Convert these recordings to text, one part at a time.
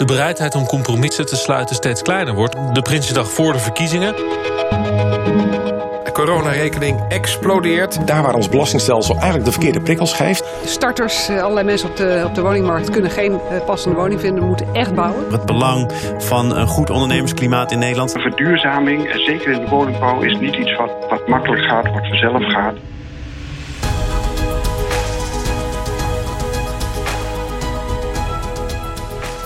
de bereidheid om compromissen te sluiten steeds kleiner wordt. De Prinsjesdag voor de verkiezingen. De coronarekening explodeert. Daar waar ons belastingstelsel eigenlijk de verkeerde prikkels geeft. Starters, eh, allerlei mensen op de, op de woningmarkt kunnen geen eh, passende woning vinden, moeten echt bouwen. Het belang van een goed ondernemersklimaat in Nederland. Verduurzaming, eh, zeker in de woningbouw, is niet iets wat, wat makkelijk gaat, wat vanzelf gaat.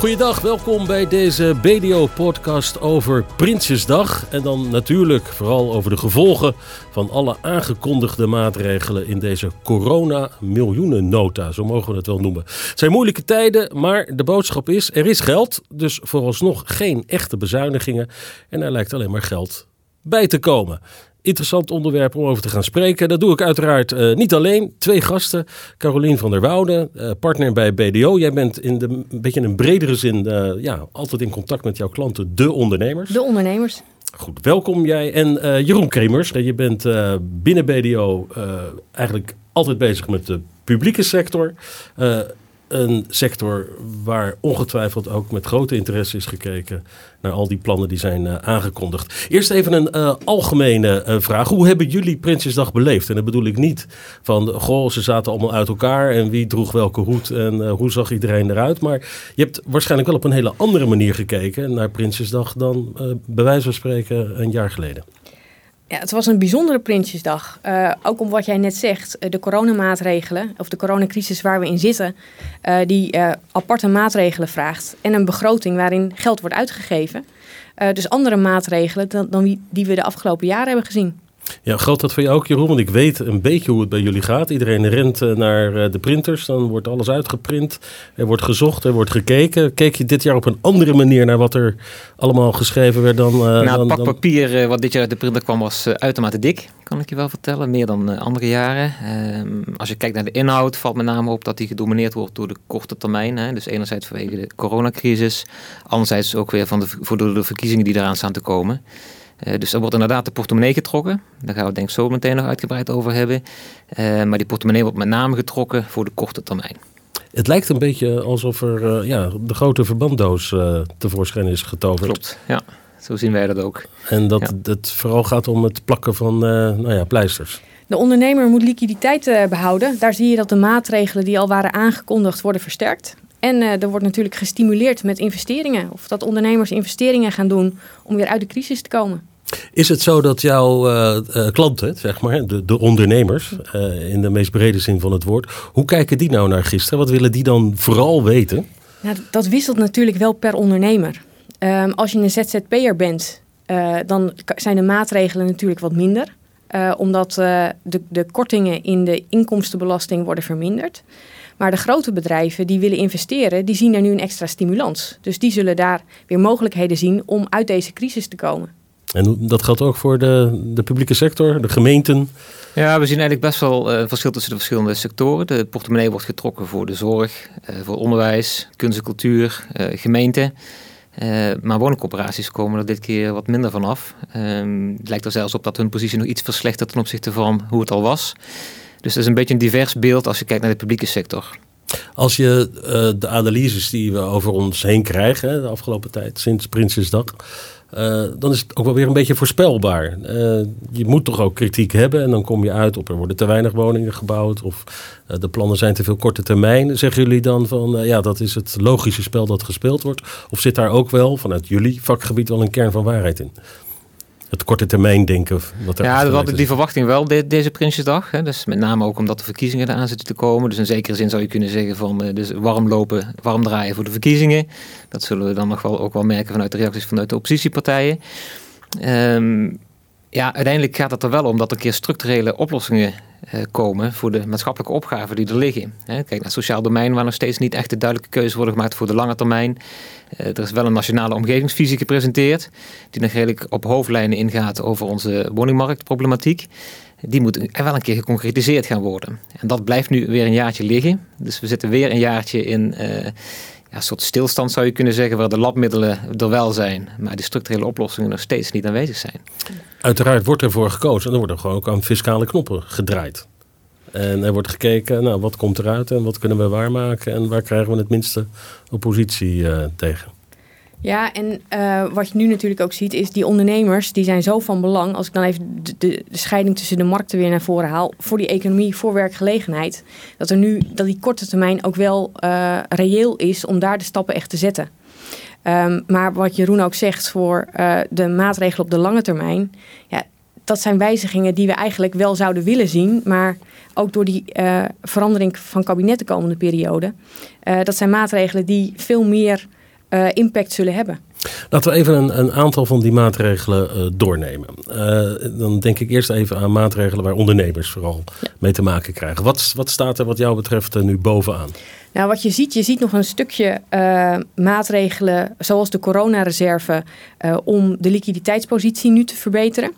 Goeiedag, welkom bij deze BDO-podcast over Prinsjesdag. En dan natuurlijk vooral over de gevolgen van alle aangekondigde maatregelen in deze corona-miljoenennota, zo mogen we het wel noemen. Het zijn moeilijke tijden, maar de boodschap is, er is geld, dus vooralsnog geen echte bezuinigingen. En er lijkt alleen maar geld bij te komen interessant onderwerp om over te gaan spreken. Dat doe ik uiteraard uh, niet alleen. Twee gasten. Carolien van der Woude, uh, partner bij BDO. Jij bent in de, een beetje in een bredere zin uh, ja, altijd in contact met jouw klanten, de ondernemers. De ondernemers. Goed, welkom jij. En Jeroen Kremers, je bent binnen BDO eigenlijk altijd bezig met de publieke sector een sector waar ongetwijfeld ook met grote interesse is gekeken naar al die plannen die zijn uh, aangekondigd. Eerst even een uh, algemene uh, vraag. Hoe hebben jullie Prinsjesdag beleefd? En dat bedoel ik niet van, goh, ze zaten allemaal uit elkaar en wie droeg welke hoed en hoe zag iedereen eruit. Maar je hebt waarschijnlijk wel op een hele andere manier gekeken naar Prinsjesdag dan bij wijze van spreken een jaar geleden. Ja, het was een bijzondere Prinsjesdag. Uh, ook om wat jij net zegt, de coronamaatregelen, of de coronacrisis waar we in zitten, uh, die aparte maatregelen vraagt. En een begroting waarin geld wordt uitgegeven. dus andere maatregelen dan, dan die we de afgelopen jaren hebben gezien. Ja, geldt dat voor jou ook, Jeroen? Want ik weet een beetje hoe het bij jullie gaat. Iedereen rent eh, naar eh, de printers, dan wordt alles uitgeprint. Er wordt gezocht, er wordt gekeken. Keek je dit jaar op een andere manier naar wat er allemaal geschreven werd dan... Uh, nou, dan, het pak dan... papier wat dit jaar uit de printer kwam was uitermate dik, kan ik je wel vertellen. Meer dan andere jaren. Ehm, als je kijkt naar de inhoud, valt met name op dat die gedomineerd wordt door de korte termijn. Hè. Dus enerzijds vanwege de coronacrisis, anderzijds ook weer van de, voor de verkiezingen die eraan staan te komen. Uh, dus er wordt inderdaad de portemonnee getrokken. Daar gaan we denk ik zo meteen nog uitgebreid over hebben. Uh, maar die portemonnee wordt met name getrokken voor de korte termijn. Het lijkt een beetje alsof er uh, ja, de grote verbanddoos tevoorschijn is getoverd. Klopt, ja. Zo zien wij dat ook. En dat ja. het vooral gaat om het plakken van nou ja, pleisters. De ondernemer moet liquiditeit behouden. Daar zie je dat de maatregelen die al waren aangekondigd worden versterkt. En uh, er wordt natuurlijk gestimuleerd met investeringen. Of dat ondernemers investeringen gaan doen om weer uit de crisis te komen. Is het zo dat jouw uh, uh, klanten, zeg maar, de, de ondernemers, in de meest brede zin van het woord, hoe kijken die nou naar gisteren? Wat willen die dan vooral weten? Nou, dat wisselt natuurlijk wel per ondernemer. Um, als je een ZZP'er bent, dan zijn de maatregelen natuurlijk wat minder. omdat de, de kortingen in de inkomstenbelasting worden verminderd. Maar de grote bedrijven die willen investeren, die zien er nu een extra stimulans. Dus die zullen daar weer mogelijkheden zien om uit deze crisis te komen. En dat geldt ook voor de, de publieke sector, de gemeenten? Ja, we zien eigenlijk best wel uh, verschil tussen de verschillende sectoren. De portemonnee wordt getrokken voor de zorg, uh, voor onderwijs, kunst en cultuur, uh, gemeenten. maar woningcorporaties komen er dit keer wat minder van af. Ehm, het lijkt er zelfs op dat hun positie nog iets verslechtert ten opzichte van hoe het al was. Dus dat is een beetje een divers beeld als je kijkt naar de publieke sector. Als je uh, de analyses die we over ons heen krijgen de afgelopen tijd, sinds Prinsjesdag, uh, dan is het ook wel weer een beetje voorspelbaar. Uh, je moet toch ook kritiek hebben en dan kom je uit op er worden te weinig woningen gebouwd of de plannen zijn te veel korte termijn. Zeggen jullie dan van ja, dat is het logische spel dat gespeeld wordt? Of zit daar ook wel vanuit jullie vakgebied wel een kern van waarheid in? Het korte termijn denken. Wat er ja, we hadden die verwachting wel de, deze Prinsjesdag. Hè. Dus met name ook omdat de verkiezingen eraan zitten te komen. Dus in zekere zin zou je kunnen zeggen van uh, dus warm lopen, warm draaien voor de verkiezingen. Dat zullen we dan nog wel ook wel merken vanuit de reacties vanuit de oppositiepartijen. Um, ja, uiteindelijk gaat het er wel om dat er keer structurele oplossingen uh, komen voor de maatschappelijke opgaven die er liggen. Kijk naar het sociaal domein, waar nog steeds niet echt de duidelijke keuze worden gemaakt voor de lange termijn. Uh, er is wel een nationale omgevingsvisie gepresenteerd, die nog redelijk op hoofdlijnen ingaat over onze woningmarktproblematiek. Die moet wel een keer geconcretiseerd gaan worden. En dat blijft nu weer een jaartje liggen. Dus we zitten weer een jaartje in. Uh, ja, soort stilstand zou je kunnen zeggen, waar de labmiddelen er wel zijn, maar de structurele oplossingen nog steeds niet aanwezig zijn. Uiteraard wordt ervoor gekozen en er worden gewoon ook aan fiscale knoppen gedraaid. En er wordt gekeken, nou, wat komt eruit en wat kunnen we waarmaken en waar krijgen we het minste oppositie uh, tegen. Ja, en uh, wat je nu natuurlijk ook ziet, is die ondernemers die zijn zo van belang. Als ik dan even de, scheiding tussen de markten weer naar voren haal, voor die economie, voor werkgelegenheid, dat er nu dat die korte termijn ook wel uh, reëel is om daar de stappen echt te zetten. Um, maar wat Jeroen ook zegt voor uh, de maatregelen op de lange termijn, ja, dat zijn wijzigingen die we eigenlijk wel zouden willen zien, maar ook door die verandering van kabinet de komende periode, dat zijn maatregelen die veel meer uh, impact zullen hebben. Laten we even een, een aantal van die maatregelen doornemen. dan denk ik eerst even aan maatregelen waar ondernemers vooral ja. mee te maken krijgen. Wat, wat staat er wat jou betreft nu bovenaan? Nou, wat je ziet, je ziet nog een stukje maatregelen zoals de coronareserve om de liquiditeitspositie nu te verbeteren.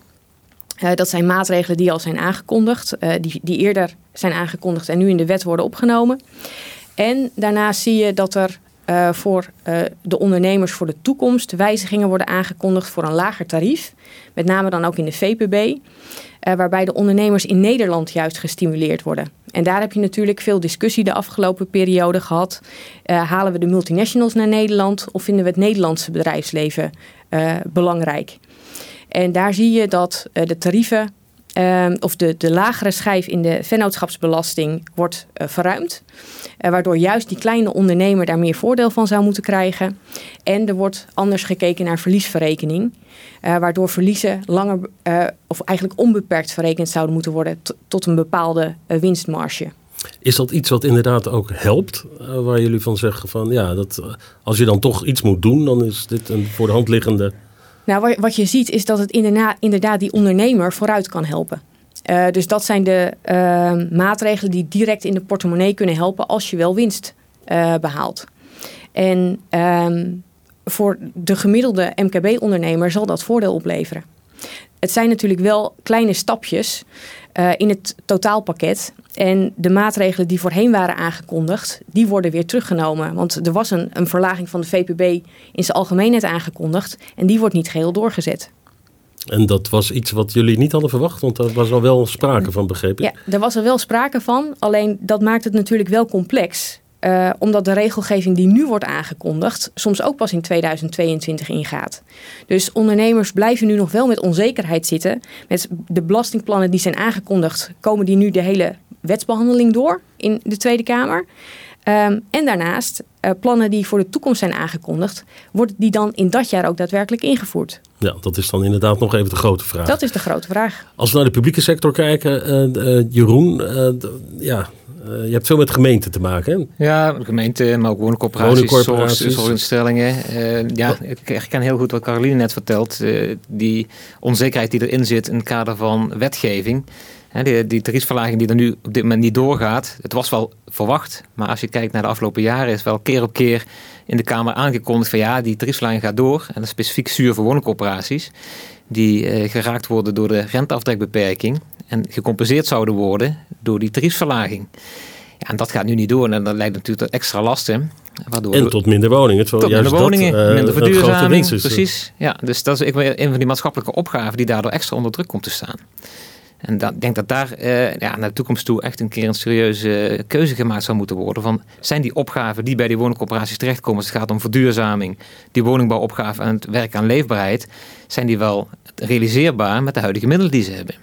Uh, dat zijn maatregelen die al zijn aangekondigd, die, die eerder zijn aangekondigd en nu in de wet worden opgenomen. En daarnaast zie je dat er uh, voor de ondernemers voor de toekomst wijzigingen worden aangekondigd voor een lager tarief. Met name dan ook in de VPB, waarbij de ondernemers in Nederland juist gestimuleerd worden. En daar heb je natuurlijk veel discussie de afgelopen periode gehad. halen we de multinationals naar Nederland of vinden we het Nederlandse bedrijfsleven belangrijk? En daar zie je dat de tarieven uh, of de, de lagere schijf in de vennootschapsbelasting wordt uh, verruimd. Uh, waardoor juist die kleine ondernemer daar meer voordeel van zou moeten krijgen. En er wordt anders gekeken naar verliesverrekening. waardoor verliezen langer of eigenlijk onbeperkt verrekend zouden moeten worden tot een bepaalde winstmarge. Is dat iets wat inderdaad ook helpt? waar jullie van zeggen van ja, dat, als je dan toch iets moet doen, dan is dit een voor de hand liggende nou, wat je ziet is dat het inderdaad, die ondernemer vooruit kan helpen. Uh, dus dat zijn de uh, maatregelen die direct in de portemonnee kunnen helpen als je wel winst uh, behaalt. En um, voor de gemiddelde MKB-ondernemer zal dat voordeel opleveren. Het zijn natuurlijk wel kleine stapjes in het totaalpakket. En de maatregelen die voorheen waren aangekondigd, die worden weer teruggenomen. Want er was een, een verlaging van de VPB in zijn algemeenheid aangekondigd. En die wordt niet geheel doorgezet. En dat was iets wat jullie niet hadden verwacht, want daar was al wel sprake van, begrepen. Ja, er was er wel sprake van. Alleen dat maakt het natuurlijk wel complex. Uh, omdat de regelgeving die nu wordt aangekondigd soms ook pas in 2022 ingaat. Dus ondernemers blijven nu nog wel met onzekerheid zitten. Met de belastingplannen die zijn aangekondigd, komen die nu de hele wetsbehandeling door in de Tweede Kamer. Um, en daarnaast, uh, plannen die voor de toekomst zijn aangekondigd, worden die dan in dat jaar ook daadwerkelijk ingevoerd? Ja, dat is dan inderdaad nog even de grote vraag. Dat is de grote vraag. Als we naar de publieke sector kijken, uh, uh, Jeroen, ja, je hebt veel met gemeenten te maken. Hè? Ja, gemeenten, maar ook woningcorporaties, woningcorporaties. zorginstellingen. ja, ik herken heel goed wat Caroline net vertelt. die onzekerheid die erin zit in het kader van wetgeving die, die tariefverlaging die er nu op dit moment niet doorgaat, het was wel verwacht. Maar als je kijkt naar de afgelopen jaren, is wel keer op keer in de Kamer aangekondigd van ja, die tariefverlaging gaat door. En dat is specifiek zuur voor woningcorporaties. Die eh, geraakt worden door de renteaftrekbeperking. En gecompenseerd zouden worden door die tariefverlaging. Ja, en dat gaat nu niet door. En dat leidt natuurlijk tot extra lasten. Waardoor en tot minder woningen. Tot minder woningen, dat, uh, minder verduurzaming. Precies. Ja, dus dat is een van die maatschappelijke opgaven die daardoor extra onder druk komt te staan. En ik denk dat daar uh, ja, naar de toekomst toe echt een keer een serieuze keuze gemaakt zou moeten worden. Van, zijn die opgaven die bij die woningcorporaties terechtkomen, als het gaat om verduurzaming, die woningbouwopgave en het werk aan leefbaarheid, zijn die wel realiseerbaar met de huidige middelen die ze hebben?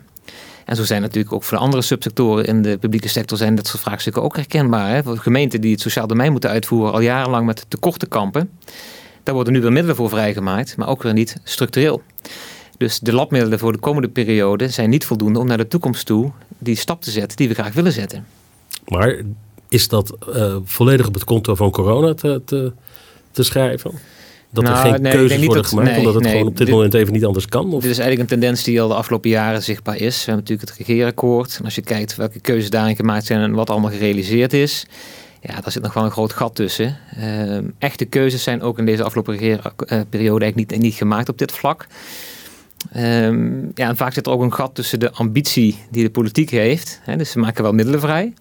En zo zijn natuurlijk ook voor de andere subsectoren in de publieke sector zijn dat soort vraagstukken ook herkenbaar. Hè? Voor gemeenten die het sociaal domein moeten uitvoeren al jarenlang met tekorten kampen. Daar worden nu weer middelen voor vrijgemaakt, maar ook weer niet structureel. Dus de labmiddelen voor de komende periode zijn niet voldoende om naar de toekomst toe die stap te zetten die we graag willen zetten. Maar is dat uh, volledig op het konto van corona te, te, te schrijven? Dat nou, er geen nee, keuzes worden dat, gemaakt, nee, omdat het nee, gewoon op dit, dit, moment even niet anders kan? Of? Dit is eigenlijk een tendens die al de afgelopen jaren zichtbaar is. We hebben natuurlijk het regeerakkoord. En als je kijkt welke keuzes daarin gemaakt zijn en wat allemaal gerealiseerd is... Ja, daar zit nog wel een groot gat tussen. Uh, echte keuzes zijn ook in deze afgelopen regeerperiode eigenlijk niet, niet gemaakt op dit vlak. Um, ja, en vaak zit er ook een gat tussen de ambitie die de politiek heeft. Hè, dus ze maken wel middelen vrij.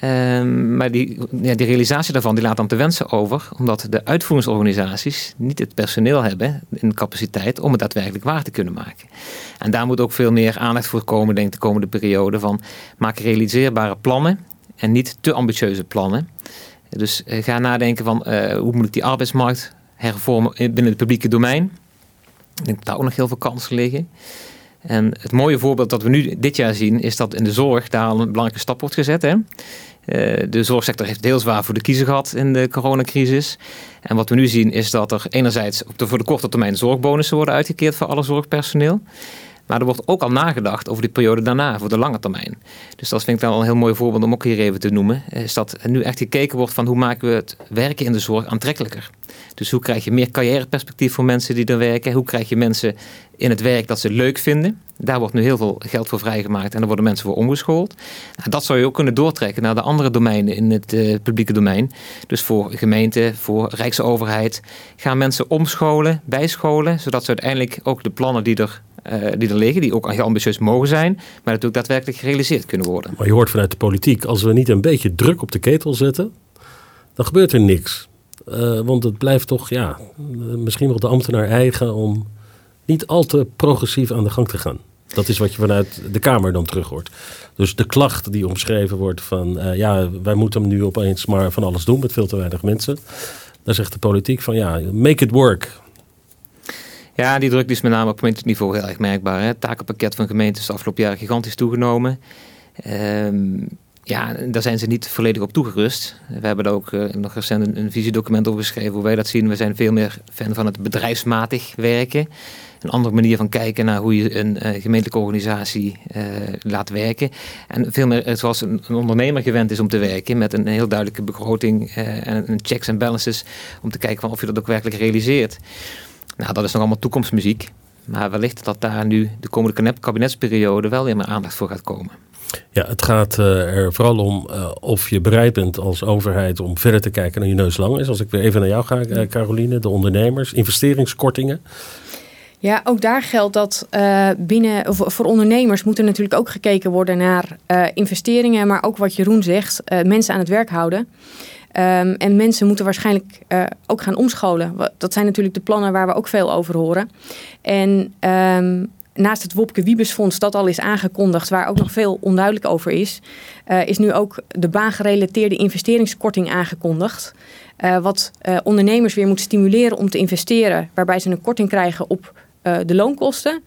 Um, maar die, ja, die realisatie daarvan die laat dan te wensen over, omdat de uitvoeringsorganisaties niet het personeel hebben in de capaciteit om het daadwerkelijk waar te kunnen maken. En daar moet ook veel meer aandacht voor komen, denk ik, de komende periode. Van maak realiseerbare plannen en niet te ambitieuze plannen. Dus uh, ga nadenken van uh, hoe moet ik die arbeidsmarkt hervormen binnen het publieke domein. Ik denk dat daar ook nog heel veel kansen liggen. En het mooie voorbeeld dat we nu dit jaar zien, is dat in de zorg daar al een belangrijke stap wordt gezet. Hè? Eh, de zorgsector heeft heel zwaar voor de kiezer gehad in de coronacrisis. En wat we nu zien is dat er enerzijds op de, voor de korte termijn zorgbonussen worden uitgekeerd voor alle zorgpersoneel. Maar er wordt ook al nagedacht over die periode daarna, voor de lange termijn. Dus dat vind ik dan een heel mooi voorbeeld om ook hier even te noemen. Is dat er nu echt gekeken wordt van hoe maken we het werken in de zorg aantrekkelijker. Dus hoe krijg je meer carrièreperspectief voor mensen die er werken? Hoe krijg je mensen in het werk dat ze leuk vinden? Daar wordt nu heel veel geld voor vrijgemaakt en daar worden mensen voor omgeschoold. Nou, dat zou je ook kunnen doortrekken naar de andere domeinen in het uh, publieke domein. Dus voor gemeenten, voor Rijksoverheid. Gaan mensen omscholen, bijscholen, zodat ze uiteindelijk ook de plannen die er uh, die er liggen, die ook heel ambitieus mogen zijn, maar natuurlijk daadwerkelijk gerealiseerd kunnen worden. Maar je hoort vanuit de politiek, als we niet een beetje druk op de ketel zetten, dan gebeurt er niks. Uh, want het blijft toch, ja, misschien wel de ambtenaar eigen om niet al te progressief aan de gang te gaan. Dat is wat je vanuit de Kamer dan terug hoort. Dus de klacht die omschreven wordt van, uh, ja, wij moeten nu opeens maar van alles doen met veel te weinig mensen. Dan zegt de politiek van, ja, make it work. Ja, die druk is met name op gemeenteniveau heel erg merkbaar. Hè. Het takenpakket van gemeenten is afgelopen jaren gigantisch toegenomen. Um, ja, daar zijn ze niet volledig op toegerust. We hebben daar ook uh, nog recent een, visiedocument over geschreven hoe wij dat zien. We zijn veel meer fan van het bedrijfsmatig werken. Een andere manier van kijken naar hoe je een uh, gemeentelijke organisatie uh, laat werken. En veel meer zoals een, ondernemer gewend is om te werken. Met een heel duidelijke begroting en een checks en balances. Om te kijken of je dat ook werkelijk realiseert. Nou, dat is nog allemaal toekomstmuziek. Maar wellicht dat daar nu de komende kabinetsperiode wel weer meer aandacht voor gaat komen. Ja, het gaat uh, er vooral om uh, of je bereid bent als overheid om verder te kijken dan je neus lang is. Als ik weer even naar jou ga, uh, Caroline, de ondernemers, investeringskortingen. Ja, ook daar geldt dat binnen, voor ondernemers moet er natuurlijk ook gekeken worden naar investeringen, maar ook wat Jeroen zegt, mensen aan het werk houden. Um, en mensen moeten waarschijnlijk ook gaan omscholen. Dat zijn natuurlijk de plannen waar we ook veel over horen. En um, naast het Wopke Wiebesfonds dat al is aangekondigd, waar ook nog veel onduidelijk over is, uh, is nu ook de baangerelateerde investeringskorting aangekondigd. Uh, wat ondernemers weer moet stimuleren om te investeren, waarbij ze een korting krijgen op de loonkosten.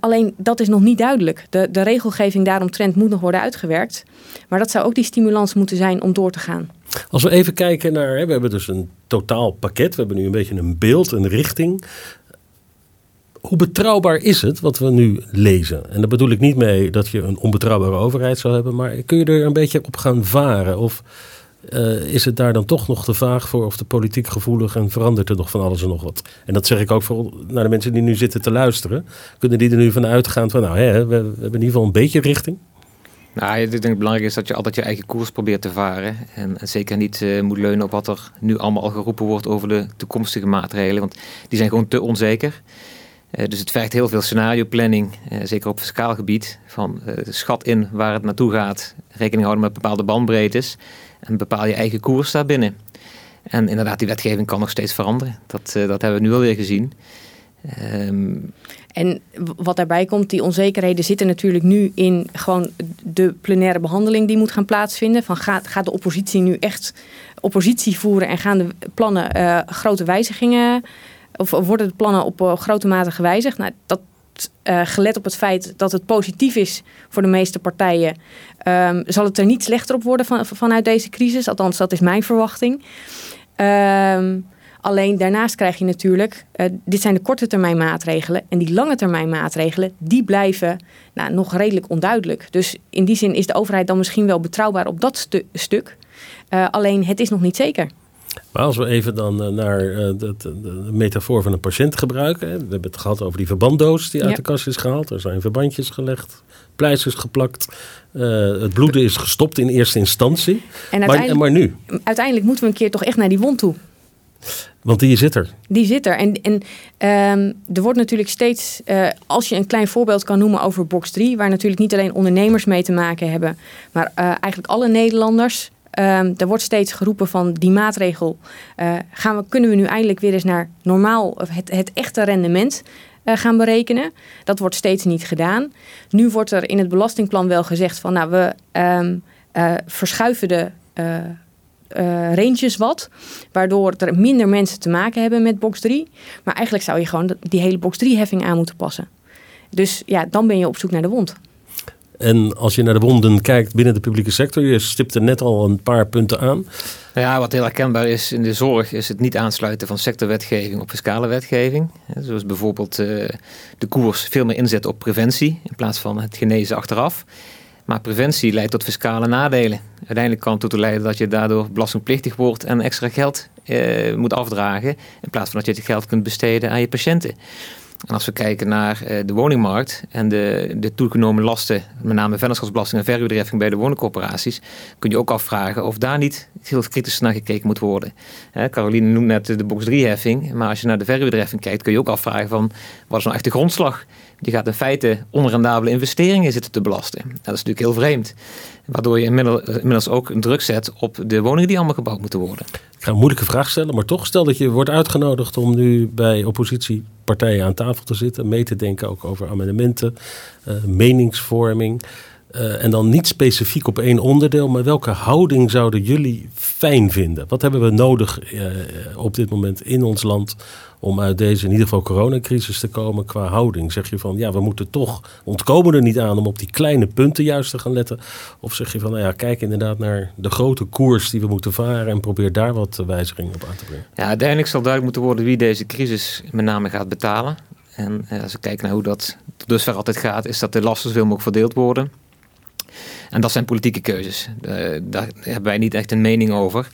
Alleen dat is nog niet duidelijk. De, de regelgeving daaromtrent moet nog worden uitgewerkt. Maar dat zou ook die stimulans moeten zijn om door te gaan. Als we even kijken naar, hè, we hebben dus een totaal pakket. We hebben nu een beetje een beeld, een richting. Hoe betrouwbaar is het wat we nu lezen? En daar bedoel ik niet mee dat je een onbetrouwbare overheid zou hebben. Maar kun je er een beetje op gaan varen? Of uh, is het daar dan toch nog te vaag voor of de politiek gevoelig en verandert er nog van alles en nog wat? En dat zeg ik ook voor naar de mensen die nu zitten te luisteren. Kunnen die er nu van uitgaan van nou, hè, we, hebben in ieder geval een beetje richting? Nou, ik denk het belangrijk is dat je altijd je eigen koers probeert te varen. En, zeker niet uh, moet leunen op wat er nu allemaal al geroepen wordt over de toekomstige maatregelen. Want die zijn gewoon te onzeker. Uh, dus het vergt heel veel scenario planning, uh, zeker op fiscaal gebied. Van schat in waar het naartoe gaat, rekening houden met bepaalde bandbreedtes. En bepaal je eigen koers daarbinnen. En inderdaad, die wetgeving kan nog steeds veranderen. Dat, dat hebben we nu alweer gezien. Um, en wat daarbij komt, die onzekerheden zitten natuurlijk nu in gewoon de plenaire behandeling die moet gaan plaatsvinden. Van gaat, gaat de oppositie nu echt oppositie voeren en gaan de plannen grote wijzigingen, of worden de plannen op uh, grote mate gewijzigd? Nou, dat uh, gelet op het feit dat het positief is voor de meeste partijen, um, zal het er niet slechter op worden van, vanuit deze crisis. Althans, dat is mijn verwachting. Um, Alleen daarnaast krijg je natuurlijk, uh, dit zijn de korte termijn maatregelen. En die lange termijn maatregelen, die blijven nou, nog redelijk onduidelijk. Dus in die zin is de overheid dan misschien wel betrouwbaar op dat stu stuk. Alleen het is nog niet zeker. Maar als we even dan uh, naar de, de, de, metafoor van een patiënt gebruiken. Hè. We hebben het gehad over die verbanddoos die uit ja. de kast is gehaald. Er zijn verbandjes gelegd, pleisters geplakt. het bloeden is gestopt in eerste instantie. En maar, maar nu? Uiteindelijk moeten we een keer toch echt naar die wond toe. Want die zit er. Die zit er. En, en um, er wordt natuurlijk steeds, uh, als je een klein voorbeeld kan noemen over box 3, waar natuurlijk niet alleen ondernemers mee te maken hebben, maar uh, eigenlijk alle Nederlanders. Um, er wordt steeds geroepen van die maatregel. Uh, gaan we, kunnen we nu eindelijk weer eens naar normaal, het, het echte rendement gaan berekenen? Dat wordt steeds niet gedaan. Nu wordt er in het belastingplan wel gezegd van nou we um, verschuiven de uh, wat. Waardoor er minder mensen te maken hebben met box 3. Maar eigenlijk zou je gewoon die hele box 3 heffing aan moeten passen. Dus ja, dan ben je op zoek naar de wond. En als je naar de wonden kijkt binnen de publieke sector, je stipte net al een paar punten aan. Ja, wat heel herkenbaar is in de zorg, is het niet aansluiten van sectorwetgeving op fiscale wetgeving. Zoals bijvoorbeeld uh, de koers veel meer inzet op preventie in plaats van het genezen achteraf. Maar preventie leidt tot fiscale nadelen. Uiteindelijk kan het ertoe leiden dat je daardoor belastingplichtig wordt en extra geld eh, moet afdragen. In plaats van dat je het geld kunt besteden aan je patiënten. En als we kijken naar uh, de woningmarkt en de, de toegenomen lasten, met name vennootschapsbelasting en verhuurderheffing bij de woningcorporaties, kun je ook afvragen of daar niet heel kritisch naar gekeken moet worden. Hè, Caroline noemt net de box 3-heffing, maar als je naar de verhuurderheffing kijkt, kun je ook afvragen van wat is nou echt de grondslag? Die gaat in feite onrendabele investeringen zitten te belasten. Dat is natuurlijk heel vreemd. Waardoor je inmiddels ook druk zet op de woningen die allemaal gebouwd moeten worden. Ik ga een moeilijke vraag stellen, maar toch stel dat je wordt uitgenodigd om nu bij oppositiepartijen aan tafel te zitten, mee te denken ook over amendementen, uh, meningsvorming. Uh, en dan niet specifiek op één onderdeel, maar welke houding zouden jullie fijn vinden? Wat hebben we nodig uh, op dit moment in ons land om uit deze in ieder geval coronacrisis te komen qua houding? Zeg je van ja, we moeten toch ontkomen er niet aan om op die kleine punten juist te gaan letten? Of zeg je van nou ja, kijk inderdaad naar de grote koers die we moeten varen en probeer daar wat wijzigingen op aan te brengen? Ja, uiteindelijk zal duidelijk moeten worden wie deze crisis met name gaat betalen. En als we kijken naar hoe dat tot dusver altijd gaat, is dat de lasten zoveel mogelijk verdeeld worden. En dat zijn politieke keuzes. Uh, daar hebben wij niet echt een mening over.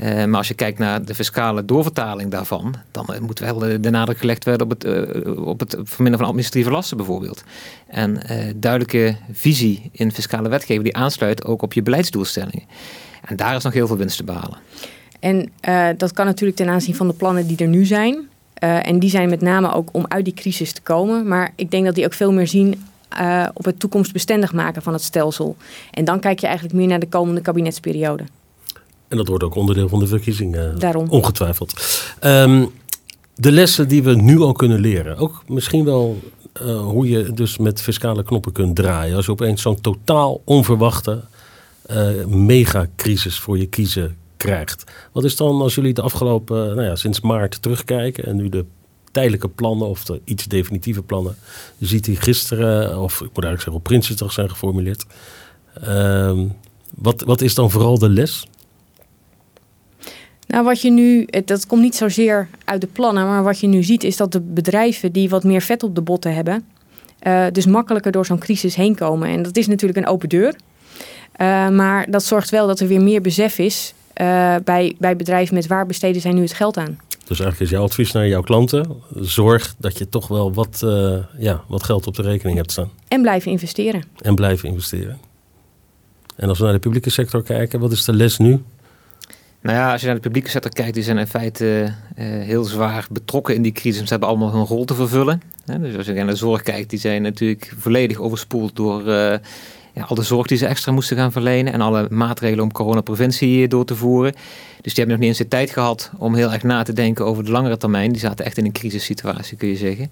Uh, maar als je kijkt naar de fiscale doorvertaling daarvan, dan uh, moet wel de, nadruk gelegd worden op het, op het verminderen van administratieve lasten bijvoorbeeld. En duidelijke visie in fiscale wetgeving die aansluit ook op je beleidsdoelstellingen. En daar is nog heel veel winst te behalen. En dat kan natuurlijk ten aanzien van de plannen die er nu zijn. en die zijn met name ook om uit die crisis te komen. Maar ik denk dat die ook veel meer zien uh, op het toekomstbestendig maken van het stelsel. En dan kijk je eigenlijk meer naar de komende kabinetsperiode. En dat wordt ook onderdeel van de verkiezingen. Daarom. Ongetwijfeld. Um, de lessen die we nu al kunnen leren. Ook misschien wel uh, hoe je dus met fiscale knoppen kunt draaien. Als je opeens zo'n totaal onverwachte uh, megacrisis voor je kiezen krijgt. Wat is dan als jullie de afgelopen, nou ja, sinds maart terugkijken en nu de tijdelijke plannen of de iets definitieve plannen ziet hij gisteren, of ik moet eigenlijk zeggen op Prinsjesdag zijn geformuleerd. Uh, wat, wat is dan vooral de les? Nou, wat je nu, dat komt niet zozeer uit de plannen, maar wat je nu ziet is dat de bedrijven die wat meer vet op de botten hebben, uh, dus makkelijker door zo'n crisis heen komen. En dat is natuurlijk een open deur. Uh, maar dat zorgt wel dat er weer meer besef is uh, bij, bij bedrijven met waar besteden zij nu het geld aan. Dus eigenlijk is jouw advies naar jouw klanten: zorg dat je toch wel wat, uh, ja, wat geld op de rekening hebt staan. En blijven investeren. En blijven investeren. En als we naar de publieke sector kijken, wat is de les nu? Nou ja, als je naar de publieke sector kijkt, die zijn in feite uh, heel zwaar betrokken in die crisis. Ze hebben allemaal hun rol te vervullen. Dus als je naar de zorg kijkt, die zijn natuurlijk volledig overspoeld door uh, ja, al de zorg die ze extra moesten gaan verlenen en alle maatregelen om coronapreventie door te voeren. Dus die hebben nog niet eens de tijd gehad om heel erg na te denken over de langere termijn. Die zaten echt in een crisissituatie, kun je zeggen.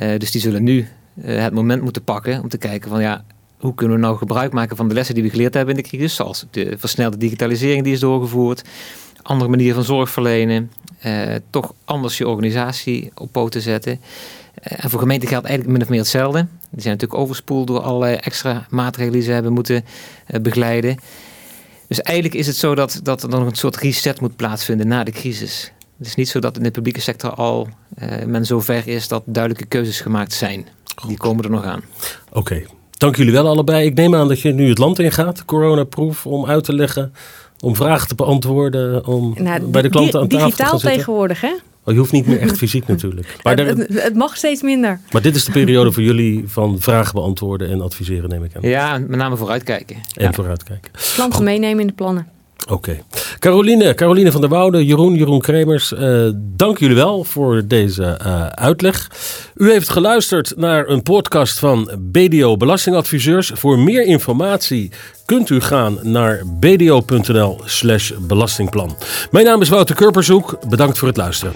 Uh, dus die zullen nu uh, het moment moeten pakken om te kijken van ja, hoe kunnen we nou gebruik maken van de lessen die we geleerd hebben in de crisis, zoals de versnelde digitalisering die is doorgevoerd, andere manieren van zorg verlenen, uh, toch anders je organisatie op poten zetten. En voor gemeenten geldt eigenlijk min of meer hetzelfde. Die zijn natuurlijk overspoeld door allerlei extra maatregelen die ze hebben moeten begeleiden. Dus eigenlijk is het zo dat, dat er dan een soort reset moet plaatsvinden na de crisis. Het is niet zo dat in de publieke sector al uh, men zover is dat duidelijke keuzes gemaakt zijn. Die komen er nog aan. Oké, dank jullie wel allebei. Ik neem aan dat je nu het land ingaat, coronaproof, om uit te leggen, om vragen te beantwoorden, om nou, bij de klanten aan tafel te gaan zitten. tegenwoordig, hè? Oh, je hoeft niet meer echt fysiek natuurlijk. Maar het, het, mag steeds minder. Maar dit is de periode voor jullie van vragen beantwoorden en adviseren, neem ik aan. Ja, met name vooruitkijken. En ja. vooruitkijken. Klanten meenemen in de plannen. Oké. Caroline, Caroline van der Woude, Jeroen, Jeroen Kremers, uh, dank jullie wel voor deze uh, uitleg. U heeft geluisterd naar een podcast van BDO Belastingadviseurs. Voor meer informatie kunt u gaan naar bdo.nl slash belastingplan. Mijn naam is Wouter Kurpershoek. Bedankt voor het luisteren.